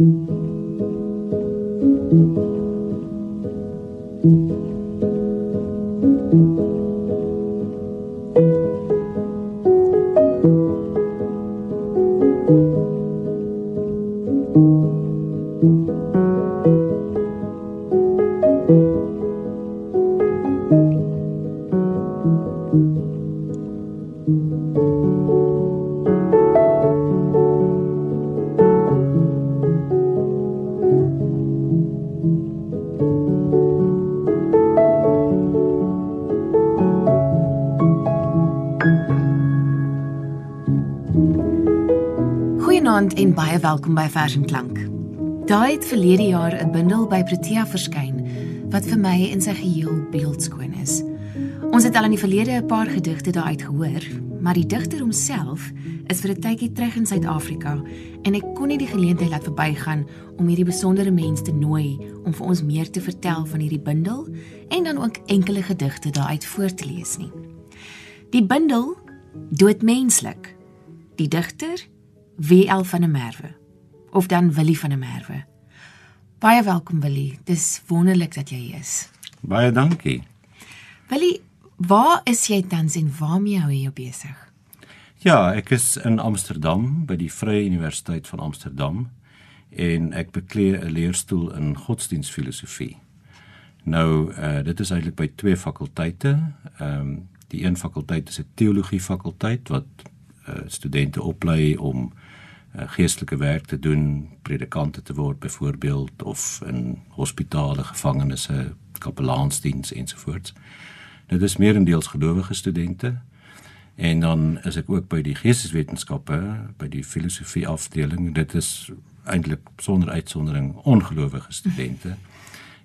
Mm-hmm. Welkom by Vers en Klank. Daai het verlede jaar 'n bundel by Protea verskyn wat vir my in sy geheel beeldskoon is. Ons het al in die verlede 'n paar gedigte daaruit gehoor, maar die digter homself is vir 'n tydjie terug in Suid-Afrika en ek kon nie die geleentheid laat verbygaan om hierdie besondere mens te nooi om vir ons meer te vertel van hierdie bundel en dan ook enkele gedigte daaruit voor te lees nie. Die bundel Doodmenslik. Die digter WL van der Merwe of dan Willie van der Merwe. Baie welkom Willie. Dis wonderlik dat jy hier is. Baie dankie. Willie, waar is jy tans en waarmee hou jy jou besig? Ja, ek is in Amsterdam by die Vrye Universiteit van Amsterdam en ek bekleë 'n leerstoel in godsdienstfilosofie. Nou, uh dit is eintlik by twee fakulteite. Ehm um, die een fakulteit is 'n teologie fakulteit wat uh, studente oplei om uh, geestelike werk te doen, predikante te word byvoorbeeld of in hospitale, gevangenisse, kapelaansdiens ensovoorts. Dit is meerendeels gelowige studente. En dan is ek ook by die geesteswetenskappe, by die filosofie afdeling. Dit is eintlik sonder uitsondering ongelowige studente.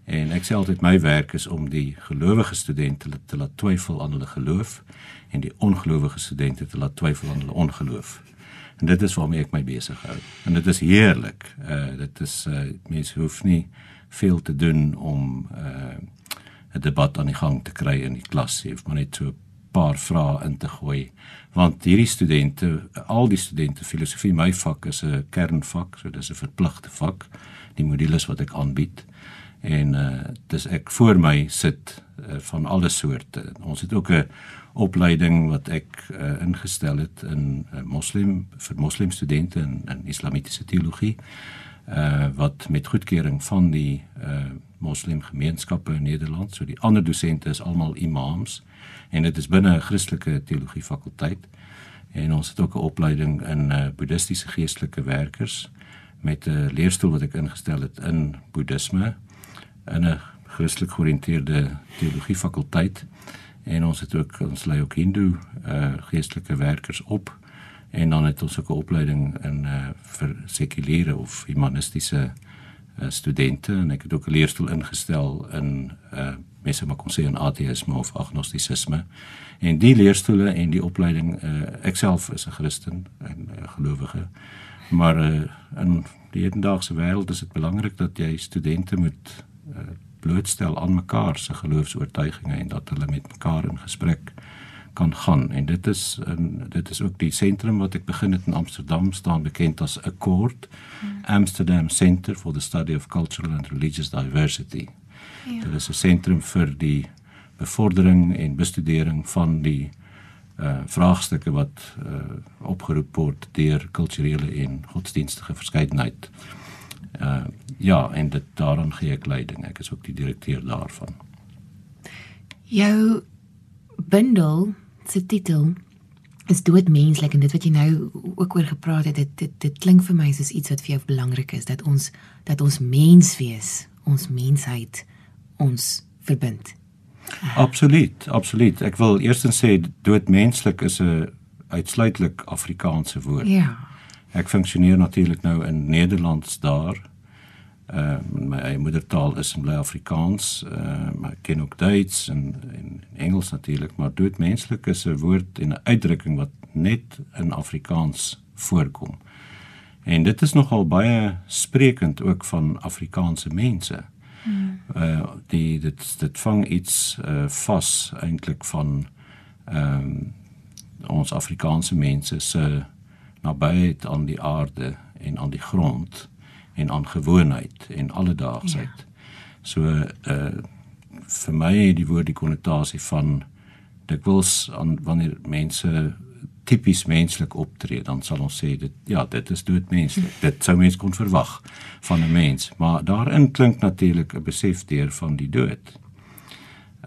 En ek sê altyd my werk is om die gelowige studente te laat twyfel aan hulle geloof en die ongelowige studente te laat twyfel aan hulle ongeloof. En dit is waarmee ek my besig hou. En dit is heerlik. Uh dit is uh mense hoef nie veel te doen om uh 'n debat aan die gang te kry in die klas. Jy hoef maar net so 'n paar vrae in te gooi. Want hierdie studente, al die studente filosofie, my vak is 'n kernvak, so dis 'n verpligte vak, die modules wat ek aanbied. En uh dis ek voor my sit uh, van alle soorte. Ons het ook 'n opleiding wat ek uh, ingestel het in uh, moslim vir moslim studente in, in islamitiese teologie uh wat met goedkeuring van die uh moslim gemeenskappe in Nederland so die ander dosente is almal imams en dit is binne 'n Christelike teologie fakulteit en ons het ook 'n opleiding in uh boeddhistiese geestelike werkers met 'n leerstoel wat ek ingestel het in boeddhisme in 'n Christelik georiënteerde teologie fakulteit en ons het ook ons lei ook hindoe uh geestelike werkers op. En dan het ons ook 'n opleiding in uh vir sekuliere of humanistiese uh, studente en ek het ook 'n leerstoel ingestel in uh mense maar kon sê in ateïsme of agnostisisme en die leerstoele en die opleiding uh ek self is 'n Christen en 'n uh, gelowige maar uh in die hedendaagse wêreld is dit belangrik dat jy studente moet uh, blootstel aan mekaar se geloofs-oortuigings en dat hulle met mekaar in gesprek kan gaan en dit is en dit is ook die sentrum wat ek begin het in Amsterdam staan bekend as Accord. Amsterdam Center for the Study of Cultural and Religious Diversity. Ja. Dit is 'n sentrum vir die bevordering en bestudering van die uh vraagstukke wat uh opgeroep word deur kulturele en godsdienstige verskeidenheid. Uh ja, en dit daaraan gee ek leiding. Ek is ook die direkteur daarvan. Jou bundel se titel is doodmenslik en dit wat jy nou ook oor gepraat het, dit dit, dit klink vir my soos iets wat vir jou belangrik is dat ons dat ons mens wees, ons mensheid ons verbind. Absoluut, absoluut. Ek wil eerstens sê doodmenslik is 'n uitsluitlik Afrikaanse woord. Ja. Ek funksioneer natuurlik nou in Nederlands daar uh my moedertaal is bly Afrikaans, uh maar ek ken ook Duits en en Engels natuurlik, maar doodmenslik is 'n woord en 'n uitdrukking wat net in Afrikaans voorkom. En dit is nogal baie sprekend ook van Afrikaanse mense. Hmm. Uh die dit dit vang iets uh vas eintlik van ehm um, ons Afrikaanse mense se nabyheid aan die aarde en aan die grond en aan gewoonheid en alledaagsheid. Ja. So uh vir my het die woord die konnotasie van dikwels aan wanneer mense tipies menslik optree, dan sal ons sê dit ja, dit is doodmenslik. Dit sou mens kon verwag van 'n mens, maar daarin klink natuurlik 'n besef deur van die dood.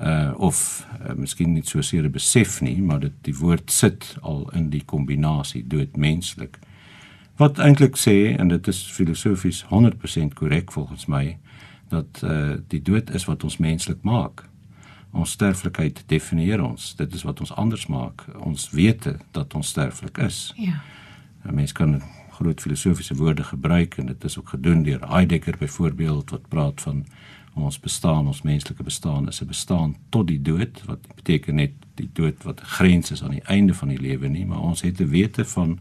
Uh of uh, miskien nie so seer besef nie, maar dit die woord sit al in die kombinasie doodmenslik. Wat eintlik sê en dit is filosofies 100% korrek volgens my dat uh die dood is wat ons menslik maak ons sterflikheid definieer ons. Dit is wat ons anders maak. Ons wete dat ons sterflik is. Ja. 'n Mens kan groot filosofiese woorde gebruik en dit is ook gedoen deur Heidegger byvoorbeeld wat praat van ons bestaan, ons menslike bestaan is 'n bestaan tot die dood wat beteken net die dood wat 'n grens is aan die einde van die lewe nie, maar ons het te wete van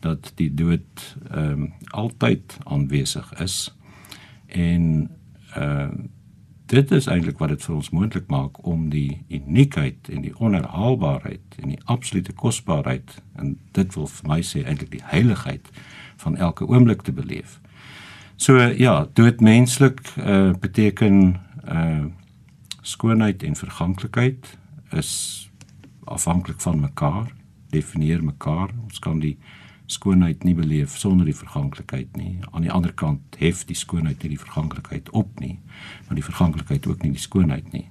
dat die dood ehm um, altyd aanwesig is en ehm uh, dit is eintlik wat dit vir ons moontlik maak om die uniekheid en die onherhaalbaarheid en die absolute kosbaarheid en dit wil vir my sê eintlik die heiligheid van elke oomblik te beleef. So ja, dood menslik uh, beteken uh skoonheid en verganklikheid is afhanklik van mekaar, definieer mekaar. Ons kan die skoonheid nie beleef sonder die verganklikheid nie. Aan die ander kant hef die skoonheid nie die verganklikheid op nie, maar die verganklikheid ook nie die skoonheid nie.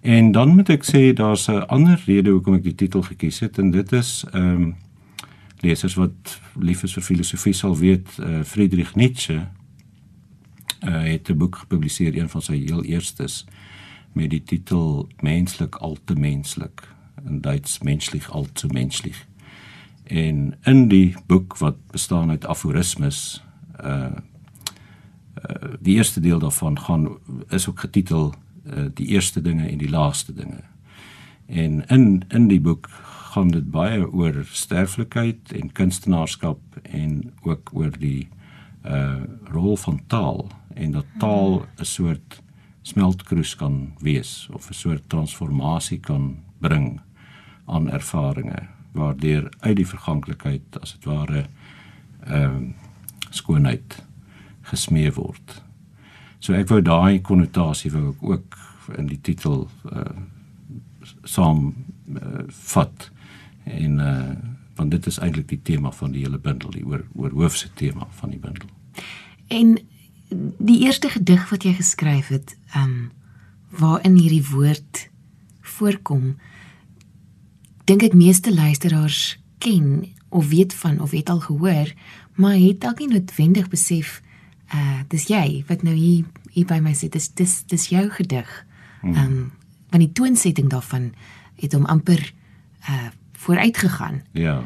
En dan moet ek sê daar's 'n ander rede hoekom ek die titel gekies het en dit is ehm um, lesers wat lief is vir filosofie sal weet uh, Friedrich Nietzsche uh, het 'n boek gepubliseer een van sy heel eerstes met die titel Menslik al te menslik in Duits menslich al zu menschlich En in die boek wat bestaan uit aforismes uh uh die eerste deel daarvan gaan is ook getitel uh die eerste dinge en die laaste dinge. En in in die boek gaan dit baie oor sterflikheid en kunstenaarskap en ook oor die uh rol van taal en dat taal 'n soort smeltkroes kan wees of 'n soort transformasie kan bring aan ervarings waardeur uit die verganklikheid as dit ware ehm um, skoonheid gesmee word. So ek wou daai konnotasie wou ek ook in die titel uh saam uh, vat en uh want dit is eintlik die tema van die hele bundel, die oor oor hoofse tema van die bundel. En die eerste gedig wat jy geskryf het, ehm um, waarin hierdie woord voorkom, dink ek meeste luisteraars ken of weet van of het al gehoor, maar het dalk nie noodwendig besef uh dis jy wat nou hier hier by my sit. Dis dis dis jou gedig. Hmm. Ehm um, want die toonsetting daarvan het hom amper uh vooruit gegaan. Ja.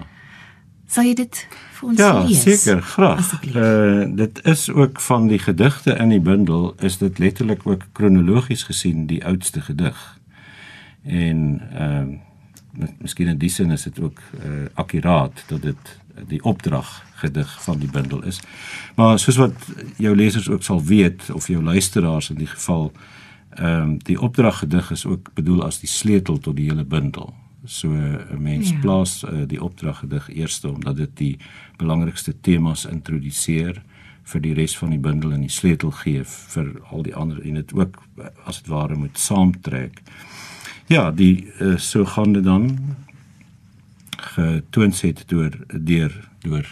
Sal jy dit vir ons ja, lees? Ja, seker, graag. Uh dit is ook van die gedigte in die bundel is dit letterlik ook kronologies gesien die oudste gedig. En ehm uh, miskien in die sin is dit ook uh, akkuraat dat dit die opdrag gedig van die bundel is. Maar soos wat jou lesers ook sal weet of jou luisteraars in die geval ehm um, die opdrag gedig is ook bedoel as die sleutel tot die hele bundel. So 'n mens ja. plaas uh, die opdrag gedig eerste omdat dit die belangrikste temas introduseer vir die res van die bundel en die sleutel gee vir al die ander en dit ook as dit ware moet saamtrek. Ja, die uh, so gaan dit dan getoon set deur deur deur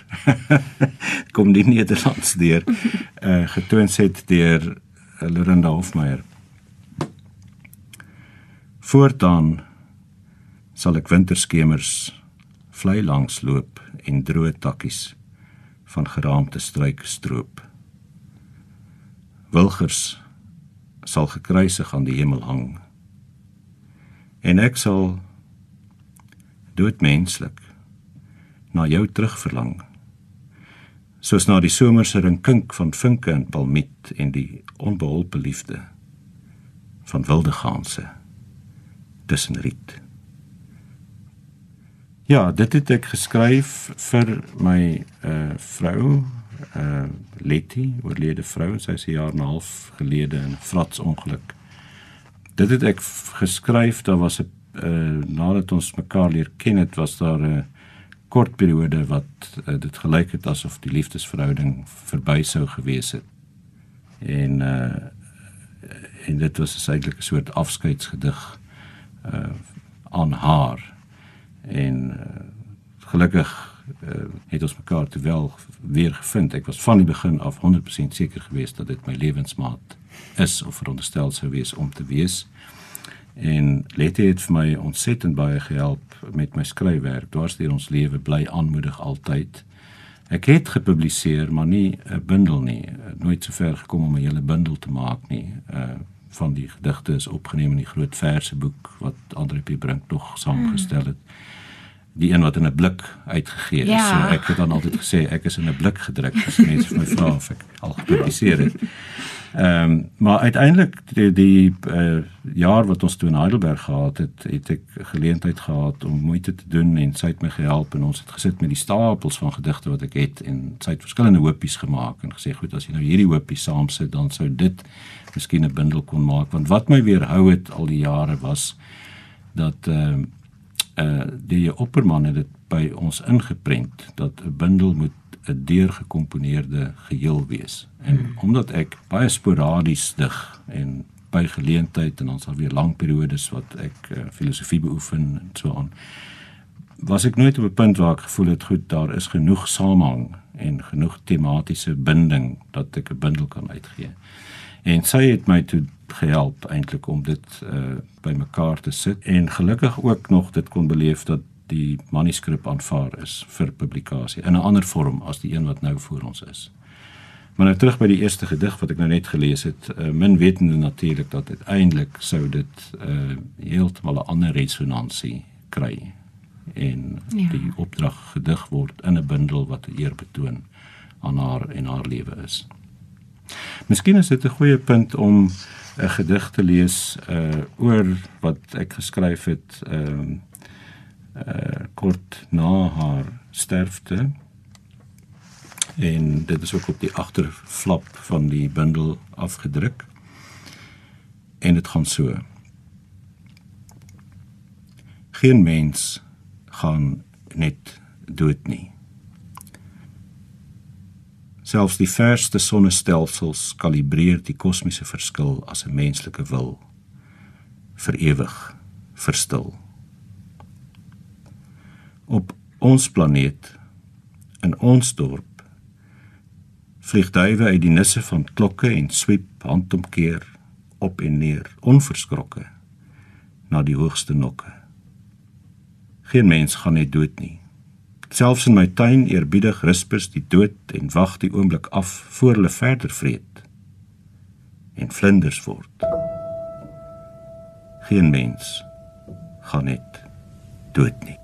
kom die Nederlands deur uh, getoon set deur uh, Lorinda Hofmeyer. Voortaan sal ek winterskemers vlei langs loop en droë takkies van geraamte struike stroop. Wilgers sal gekruisig aan die hemel hang en ek sal doodmenslik na jou terugverlang soos na die somerse rinkink van vinke en palmiet en die onbeholpe liefde van wilde ganse tussen riet ja dit het ek geskryf vir my uh vrou uh Letty oorlede vrou sy is 'n jaar en 'n half gelede in 'n fratsongeluk dit het ek geskryf daar was 'n uh, nadat ons mekaar leer ken het was daar 'n kort periode wat uh, dit gelyk het asof die liefdesverhouding verby sou gewees het. En uh en dit was eintlik 'n soort afskeidsgedig uh aan haar. En uh, gelukkig uh, het ons mekaar te wel weer gevind. Ek was van die begin af 100% seker geweest dat dit my lewensmaat is of veronderstel sou wees om te wees. En Letty het vir my ontsettend baie gehelp met my skryfwerk. Dwarsteer ons lewe bly aanmoedig altyd. Ek het gepubliseer, maar nie 'n bundel nie. Nooit so ver gekom om 'n hele bundel te maak nie. Uh van die gedigte is opgeneem in die groot verseboek wat Andre P Brink nog saamgestel het. Mm die een wat in 'n blik uitgegee is. Ja. So ek het dan altyd gesê ek is in 'n blik gedruk as mense vir my vra of ek al gepubliseer het. Ehm um, maar uiteindelik die, die uh, jaar wat ons toe in Heidelberg gehad het, het ek geleentheid gehad om moeite te doen en sy het my gehelp en ons het gesit met die stapels van gedigte wat ek het en sy het verskillende hoopies gemaak en gesê goed as jy nou hierdie hoopies saamsit dan sou dit miskien 'n bundel kon maak want wat my weerhou het al die jare was dat ehm uh, uh die opperman het dit by ons ingeprent dat 'n bundel moet 'n deurgekomponeerde geheel wees. En hmm. omdat ek baie sporadies dig en by geleentheid en ons al weer lang periodes wat ek uh, filosofie beoefen en so aan was ek nooit op 'n punt waar ek gevoel het goed daar is genoeg samehang en genoeg tematiese binding dat ek 'n bundel kan uitgee. En sy het my toe gehelp eintlik om dit uh bymekaar te sit en gelukkig ook nog dit kon beleef dat die manuskrip aanvaar is vir publikasie in 'n ander vorm as die een wat nou voor ons is. Maar nou terug by die eerste gedig wat ek nou net gelees het, uh, min wetende natuurlik dat uiteindelik sou dit uh heeltemal 'n ander resonansie kry en ja. die opdrag gedig word in 'n bundel wat eer betoon aan haar en haar lewe is. Miskien is dit 'n goeie punt om 'n gedig te lees uh oor wat ek geskryf het ehm uh, uh kort na haar sterfte. En dit is ook op die agterflap van die bundel afgedruk. En dit gaan so. Geen mens gaan net dood nie. Selfs die verste sonnestelsels kalibreer die kosmiese verskil as 'n menslike wil vir ewig verstil. Op ons planeet in ons dorp vlieg duwe uit die nisse van klokke en swiep handomkeer op en neer onverskrokke na die hoogste nokke. Geen mens gaan net dood nie. Selfs in my tuin eerbiedig rispers die dood en wag die oomblik af voor hulle verder vreet en vlinders word. Geen mens gaan net dood nie.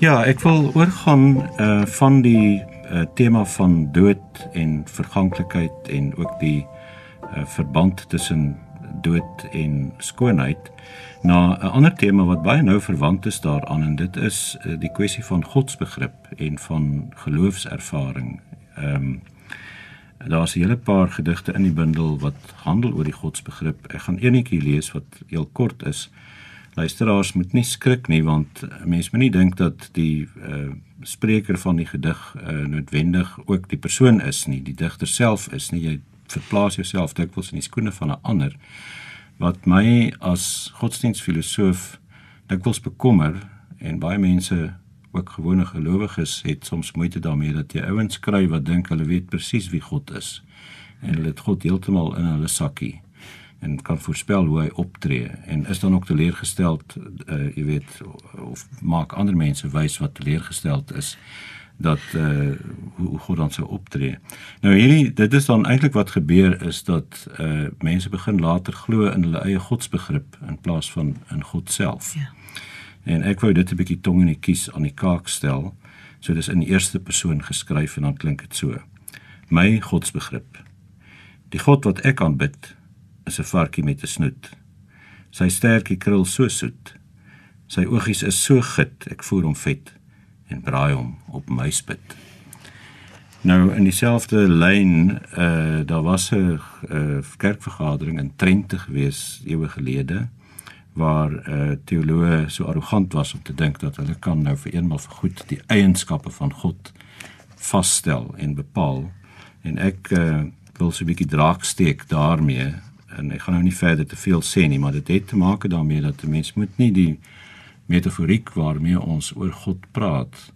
Ja, ek wil oorgaan uh van die uh, tema van dood en verganklikheid en ook die uh, verband tussen dood en skoonheid na 'n ander tema wat baie nou verwant is daaraan en dit is uh, die kwessie van godsbegrip en van geloofservaring. Ehm um, daar's 'n hele paar gedigte in die bundel wat handel oor die godsbegrip. Ek gaan eenetjie lees wat heel kort is. Luisteraars moet nie skrik nie want mense moet nie dink dat die uh, spreker van die gedig uh, noodwendig ook die persoon is nie, die digter self is nie. Jy verplaas jouself dikwels in die skoene van 'n ander. Wat my as godsdienstfilosoof dikwels bekommer en baie mense ook gewone gelowiges het soms moeite daarmee dat jy ouens kry wat dink hulle weet presies wie God is en hulle het God heeltemal in hulle sakkie en kan voorspel hoe hy optree en is dan ook teleurgesteld uh, jy weet of maak ander mense wys wat teleurgesteld is dat uh hoe God dan sou optree. Nou hierdie dit is dan eintlik wat gebeur is dat uh mense begin later glo in hulle eie godsbegrip in plaas van in God self. Ja. En ek wou dit 'n bietjie tong in die kies aan die kaak stel. So dis in die eerste persoon geskryf en dan klink dit so. My godsbegrip. Die God wat ek aanbid is 'n varkie met 'n snoet. Sy stertjie krul so soet. Sy oogies is so git, ek voer hom vet en braai hom op my spit. Nou in dieselfde lyn, uh daar was 'n uh, kerkvergadering in Trente gewees eeue gelede waar 'n uh, teoloog so arrogant was om te dink dat hulle kan nou vir eenmal vir goed die eienskappe van God vasstel en bepaal. En ek uh, wil so 'n bietjie draak steek daarmee en ek gaan nou nie verder te veel sê nie, maar dit het te maak daarmee dat 'n mens moet nie die metaforiek waarmee ons oor God praat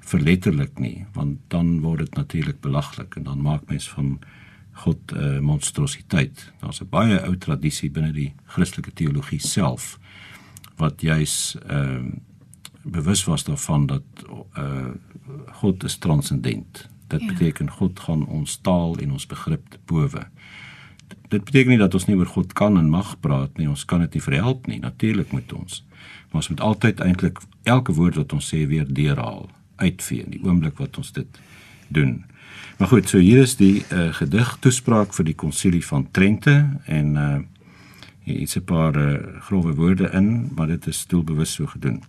verletterlik nie, want dan word dit natuurlik belaglik en dan maak mens van God 'n uh, monstrositeit. Daar's 'n baie ou tradisie binne die Christelike teologie self wat juis ehm uh, bewus was daarvan dat uh God is transcendent. Dit ja. beteken God gaan ons taal en ons begrip bowe dit beteken nie dat ons nie oor God kan en mag praat nie. Ons kan dit nie verhelp nie. Natuurlik moet ons. Maar ons moet altyd eintlik elke woord wat ons sê weer deurhaal, uitvee in die oomblik wat ons dit doen. Maar goed, so hier is die uh, gedig toespraak vir die konsilie van Trente en uh hier is 'n paar uh, grove woorde in, maar dit is doelbewus so gedoen.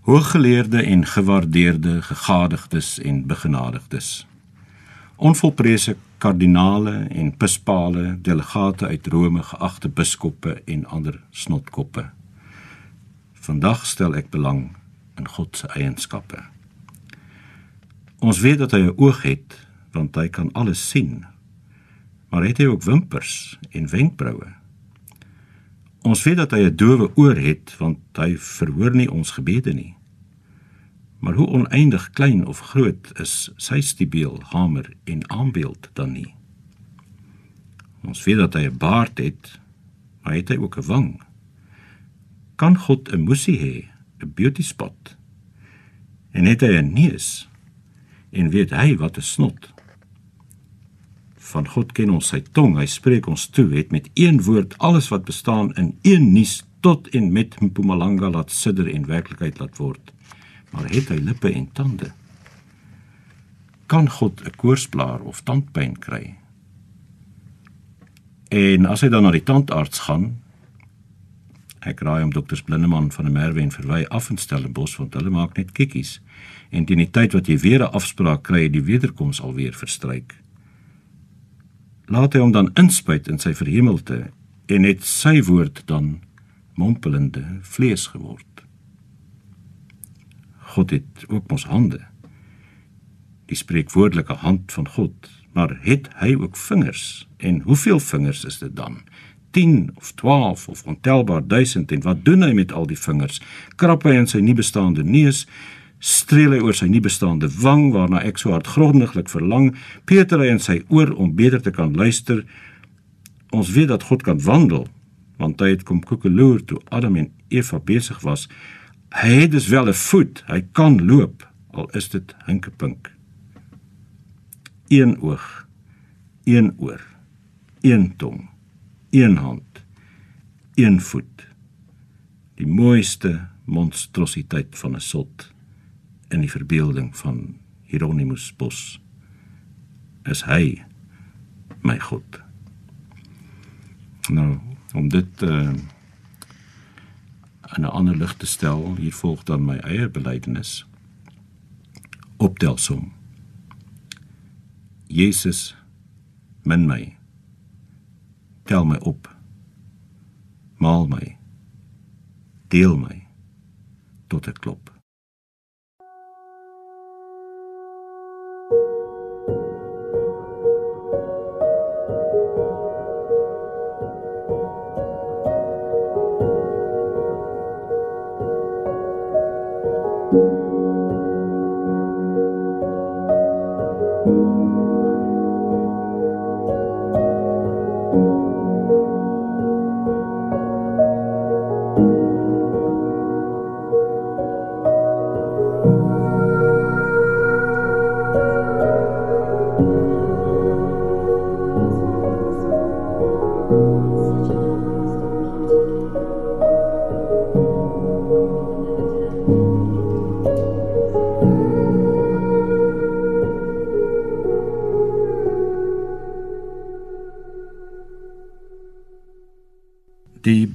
Hooggeleerde en gewaardeerde gegadigdes en begenadigdes. Onvolprese kardinale en pispale, delegate uit Rome, geagte biskoppe en ander snotkoppe. Vandag stel ek belang in God se eienskappe. Ons weet dat hy 'n oog het, want hy kan alles sien. Maar het hy ook wimpers en wenkbroue? Ons weet dat hy 'n doewe oor het, want hy verhoor nie ons gebede nie. Maar hoe oneindig klein of groot is sy stiebeel, hamer en aanbeeld dan nie? Ons weet dat hy 'n baard het, maar het hy ook 'n wang? Kan God 'n musie hê, 'n beauty spot? En het hy 'n neus? En weet hy wat 'n snot? Van God ken ons sy tong, hy spreek ons toe, het met een woord alles wat bestaan in een nuus tot en met Mpumalanga laat sidder en werklikheid laat word maar het hy lippe en tande? Kan God 'n koorsblaar of tandpyn kry? En as hy dan na die tandarts gaan, ek raai om dokters Blindeman van die Merwe en Verwy af in Stellenbosch want hulle maak net kikkies. En teen die tyd wat jy weer 'n afspraak kry, die wederkoms alweer verstryk. Laat hy hom dan inspuit in sy verhemelte en net sy woord dan mompelende vlees geword. God het ook ons hande. Die spreekwoordelike hand van God, maar het hy ook vingers? En hoeveel vingers is dit dan? 10 of 12 of ontelbaar duisend en wat doen hy met al die vingers? Krap hy in sy nie bestaande neus? Streel hy oor sy nie bestaande wang waarna ek so hartgrondiglik verlang? Peter hy in sy oor om beter te kan luister? Ons weet dat God kan wandel, want hy het kom koekeloer toe Adam en Eva besig was Hy het dus wel 'n voet, hy kan loop al is dit hinkepink. Een oog, een oor, een tong, een hand, een voet. Die mooiste, monstrositeit van 'n sot in die verbeelding van Hieronymus Bos is hy my God. Nou, om dit uh, in 'n ander lig te stel, hier volg dan my eie belydenis. Optelsom. Jesus min my. Tel my op. Maal my. Deel my tot 'n klop. Die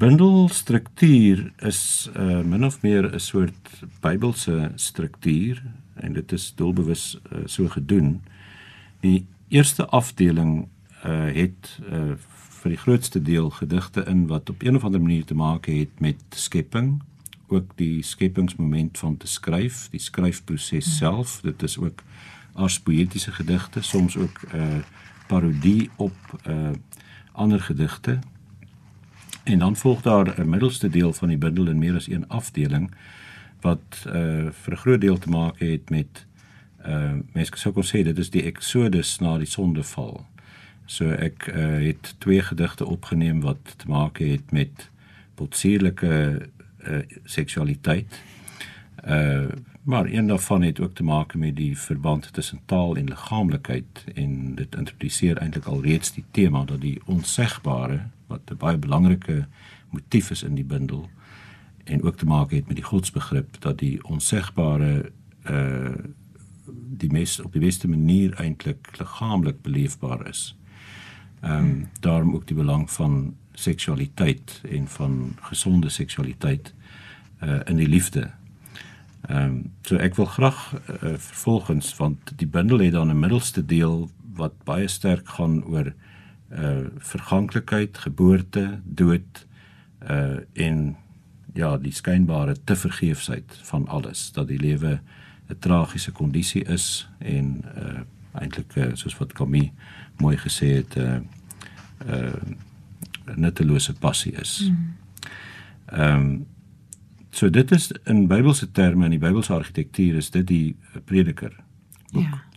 bundelstruktuur is uh, min of meer 'n soort Bybelse struktuur en dit is doelbewus uh, so gedoen. Die eerste afdeling uh, het uh, vir die grootste deel gedigte in wat op een of ander manier te maak het met skepping, ook die skepingsmoment van te skryf, die skryfproses hmm. self. Dit is ook as poëtiese gedigte, soms ook 'n uh, parodie op uh, ander gedigte En dan volg daar 'n middelste deel van die bundel in meer as een afdeling wat uh vir 'n groot deel te maak het met uh mense sou kon sê dit is die Exodus na die sondeval. So ek uh het twee gedigte opgeneem wat te maak het met potsierlike uh seksualiteit. Uh maar een daarvan het ook te maak met die verband tussen taal en liggaamlikheid en dit impliseer eintlik alreeds die tema dat die onsegbare wat 'n baie belangrike motief is in die bundel en ook te maak het met die godsbegrip dat die onsegbare uh die mes op die beste manier eintlik liggaamlik beleefbaar is. Ehm um, hmm. daarom ook die belang van seksualiteit en van gesonde seksualiteit uh in die liefde. Ehm um, so ek wil graag uh, vervolgens want die bundel het dan 'n middelste deel wat baie sterk gaan oor uh verganklikheid, geboorte, dood uh en ja, die skynbare te vergeefsheid van alles dat die lewe 'n tragiese kondisie is en uh eintlik uh, soos wat Camus mooi gesê het uh uh 'n nuttelose passie is. Mm. Ehm um, so dit is in Bybelse terme in die Bybelse argitektuur is dit die prediker. Boek. Ja.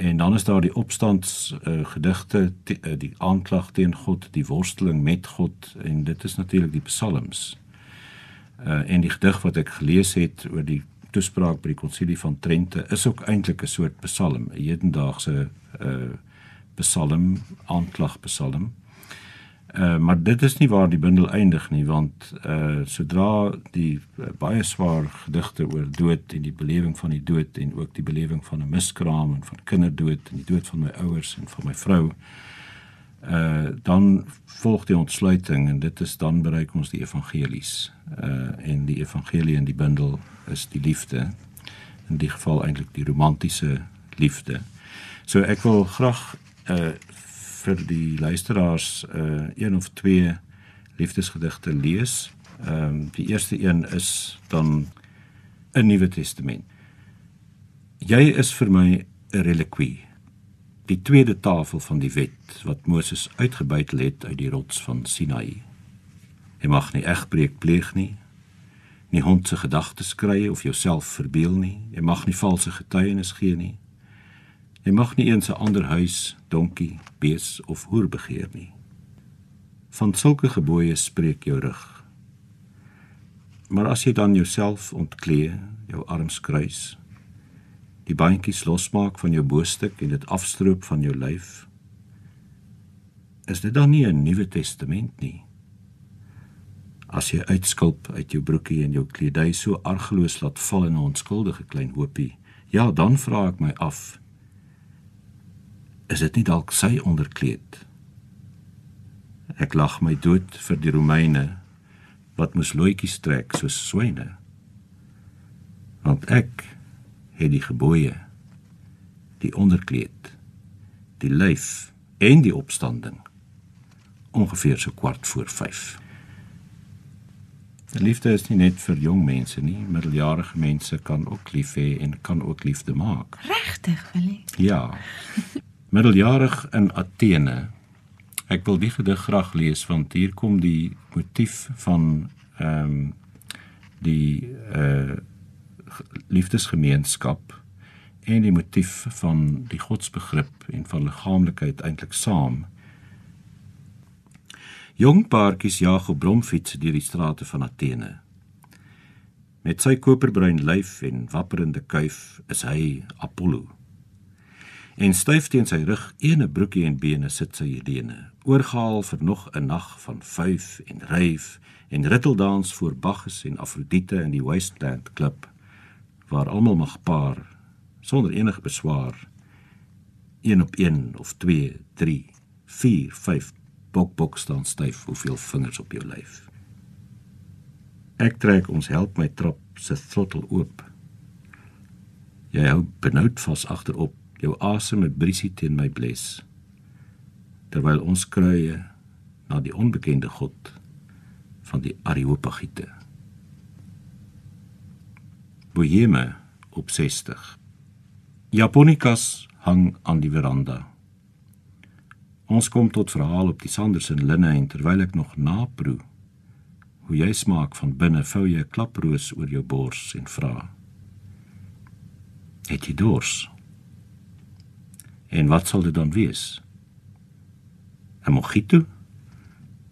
En dan is daar die opstands uh, gedigte, die, uh, die aanklag teen God, die worsteling met God en dit is natuurlik die psalms. Uh en die gedig wat ek gelees het oor die toespraak by die konsilie van Trente is ook eintlik 'n soort psalm, 'n hedendaagse uh psalm, aanklag psalm. Uh, maar dit is nie waar die bundel eindig nie want uh sodra die uh, baie swaar gedigte oor dood en die belewing van die dood en ook die belewing van 'n miskraam en van kinderdood en die dood van my ouers en van my vrou uh dan volg die ontsluiting en dit is dan bereik ons die evangelies. Uh en die evangelie in die bundel is die liefde in die geval eintlik die romantiese liefde. So ek wil graag uh vir die luisteraars uh een of twee liefdesgedigte lees. Ehm um, die eerste een is dan 'n Nuwe Testament. Jy is vir my 'n relikwie. Die tweede tafel van die wet wat Moses uitgebuitel het uit die rots van Sinaï. Jy mag nie egbreek pleeg nie. Nie hond se gedagtes kry of jouself verbeel nie. Jy mag nie valse getuienis gee nie. Jy mag nie eens 'n ander huis, donkie, bees of hoer begeer nie. Van sulke gebooie spreek jou rug. Maar as jy dan jouself ontklee, jou arms kruis, die bandjies losmaak van jou boostuk en dit afstroop van jou lyf, is dit dan nie 'n nuwe testament nie? as jy uitskulp uit jou broekie en jou kledij so argeloos laat val in 'n onskuldige klein hoopie. Ja, dan vra ek my af, is dit nie dalk sy onderkleed? Ek lag my dood vir die Romeine wat moes loetjies trek soos swyne. Want ek het die gebooie, die onderkleed, die lyf en die opstanding ongeveer so kwart voor 5. Die liefde is nie net vir jong mense nie, middeljarige mense kan ook lief hê en kan ook liefde maak. Regtig, Willie? Ja. Middeljarig in Athene. Ek wil die gedig graag lees want hier kom die motief van ehm um, die uh liefdesgemeenskap en die motief van die godsbegrip en van liggaamlikheid eintlik saam. Jong paartjies jaag op bromfiets deur die strate van Athene. Met sy koperbruin lyf en wapperende kuif is hy Apollo. En styf teen sy rug ene broekie en bene sit sy Helene, oorgehaal vir nog 'n nag van vyf en ryf en ritteldans voor Bacchus en Afrodite in die Wasteland Club waar almal mag paar sonder enige beswaar 1 op 1 of 2 3 4 5 bok bok staan styf hoeveel vingers op jou lyf. Ek trek ons help my trap se throttle oop. Jy hou benoud vas agterop jou asem met briesie teen my bles terwyl ons kruie na die onbekende god van die Areopagiete. Boheme op 60. Japonikas hang aan die veranda. Ons kom tot verhaal op die Sanderson linne en terwyl ek nog naproe hoe jy smaak van binne, vou jy 'n klaproos oor jou bors en vra: "Het jy dors?" En wat sal dit dan wees? 'n Mojito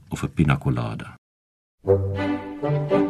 of 'n pina colada? Thank you.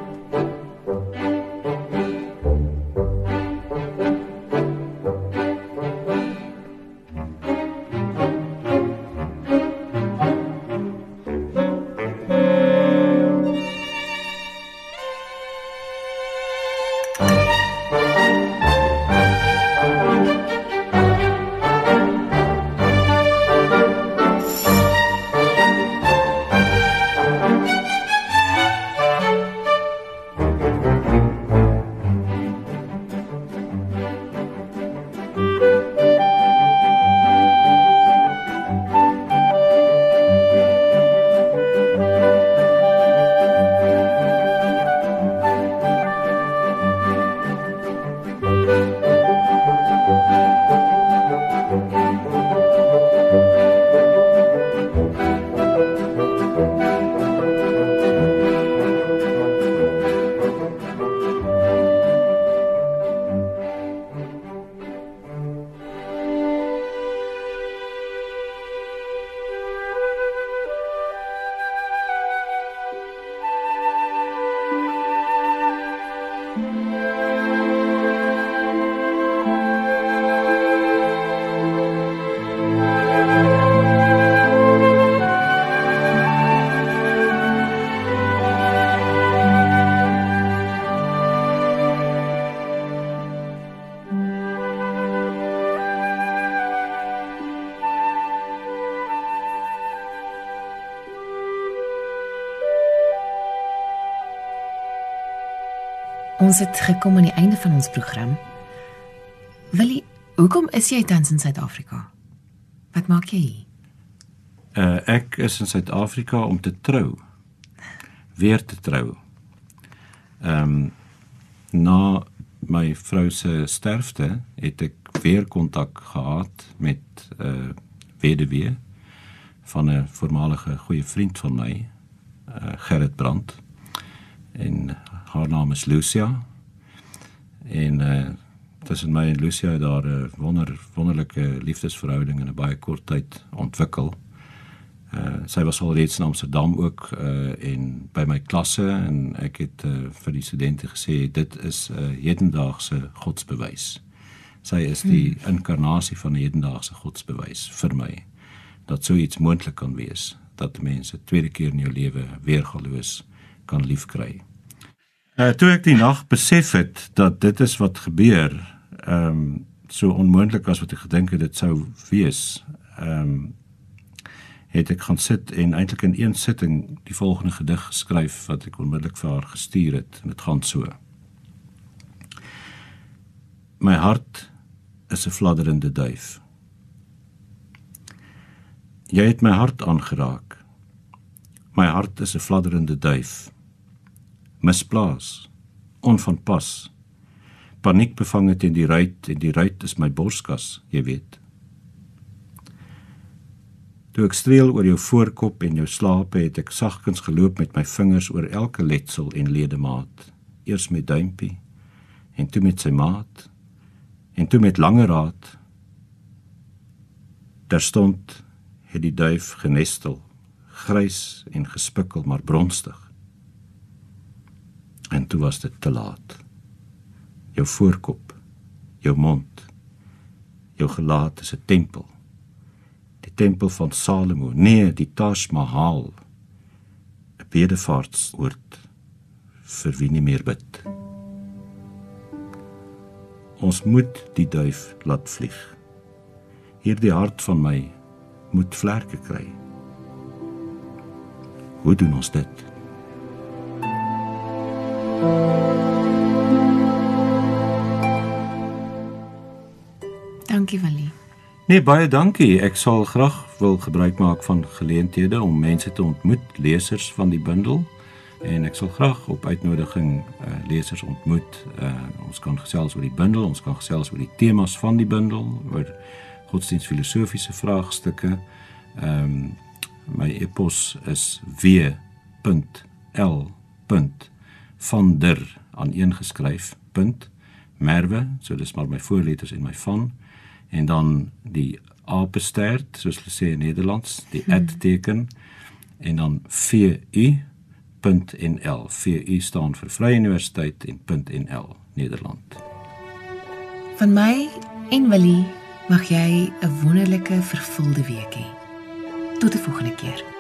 Ons het gekom aan die einde van ons program. Willie, hoekom is jy tans in Suid-Afrika? Wat maak jy hier? Uh, ek is in Suid-Afrika om te trou. Weer te trou. Ehm um, na my vrou se sterfte het ek weer kontak gehad met 'n uh, weduwee van 'n voormalige goeie vriend van my, uh, Gerrit Brandt. En haar naam is Lucia. En uh tussen my en Lucia daar 'n wonder wonderlike liefdesverhouding in 'n baie kort tyd ontwikkel. Uh sy was al reeds in Amsterdam ook uh en by my klasse en ek het uh, vir die studente gesê dit is 'n uh, hedendaagse godsbewys. Sy is die hmm. inkarnasie van 'n hedendaagse godsbewys vir my dat so iets moontlik kan wees dat mense tweede keer in jou lewe weer geloos kan liefkry. Uh toe ek die nag besef het dat dit is wat gebeur, ehm um, so onmoontlik as wat ek gedink het dit sou wees. Ehm um, het ek gaan sit en eintlik in een sitting die volgende gedig geskryf wat ek onmiddellik vir haar gestuur het en dit gaan so. My hart is 'n fladderende duif. Jy het my hart aangeraak. My hart is 'n fladderende duif. Misplaas, onvanpas. Paniek bevange teen die ruit en die ruit is my borskas, jy weet. Toe ek streel oor jou voorkop en jou slape het ek sagkens geloop met my vingers oor elke letsel en ledemaat, eers met duimpie en toe met sy maat en toe met langer raad. Daar stond het die duif genestel, grys en gespikkel maar bronstig. En toe was dit te laat. Jou voorkop, jou mond, jou gelaat is 'n tempel tempel van Salomo, nee, die Taj Mahal, 'n bedevaartsoord vir wie nie meer bid. Ons moet die duif laat vlieg. Hierdie hart van my moet vlerke kry. Hoe doen ons dit? Dankie, Valie. Nee, baie dankie. Ek sal graag wil gebruik maak van geleenthede om mense te ontmoet, lesers van die bundel. En ek sal graag op uitnodiging uh, lesers ontmoet. Uh, ons kan gesels oor die bundel, ons kan gesels oor die temas van die bundel, oor godsdienstfilosofiese vraagstukke. Ehm um, my e-pos is w.l.vander aan een geskryf. Merwe, so dis maar my voorletters en my van en dan die apestert soos hulle sê in Nederlands die hmm. @teken en dan vu.nl vu staan vir Vrye Universiteit en .nl Nederland. Van my en Willie mag jy 'n wonderlike vervulde week hê tot die volgende keer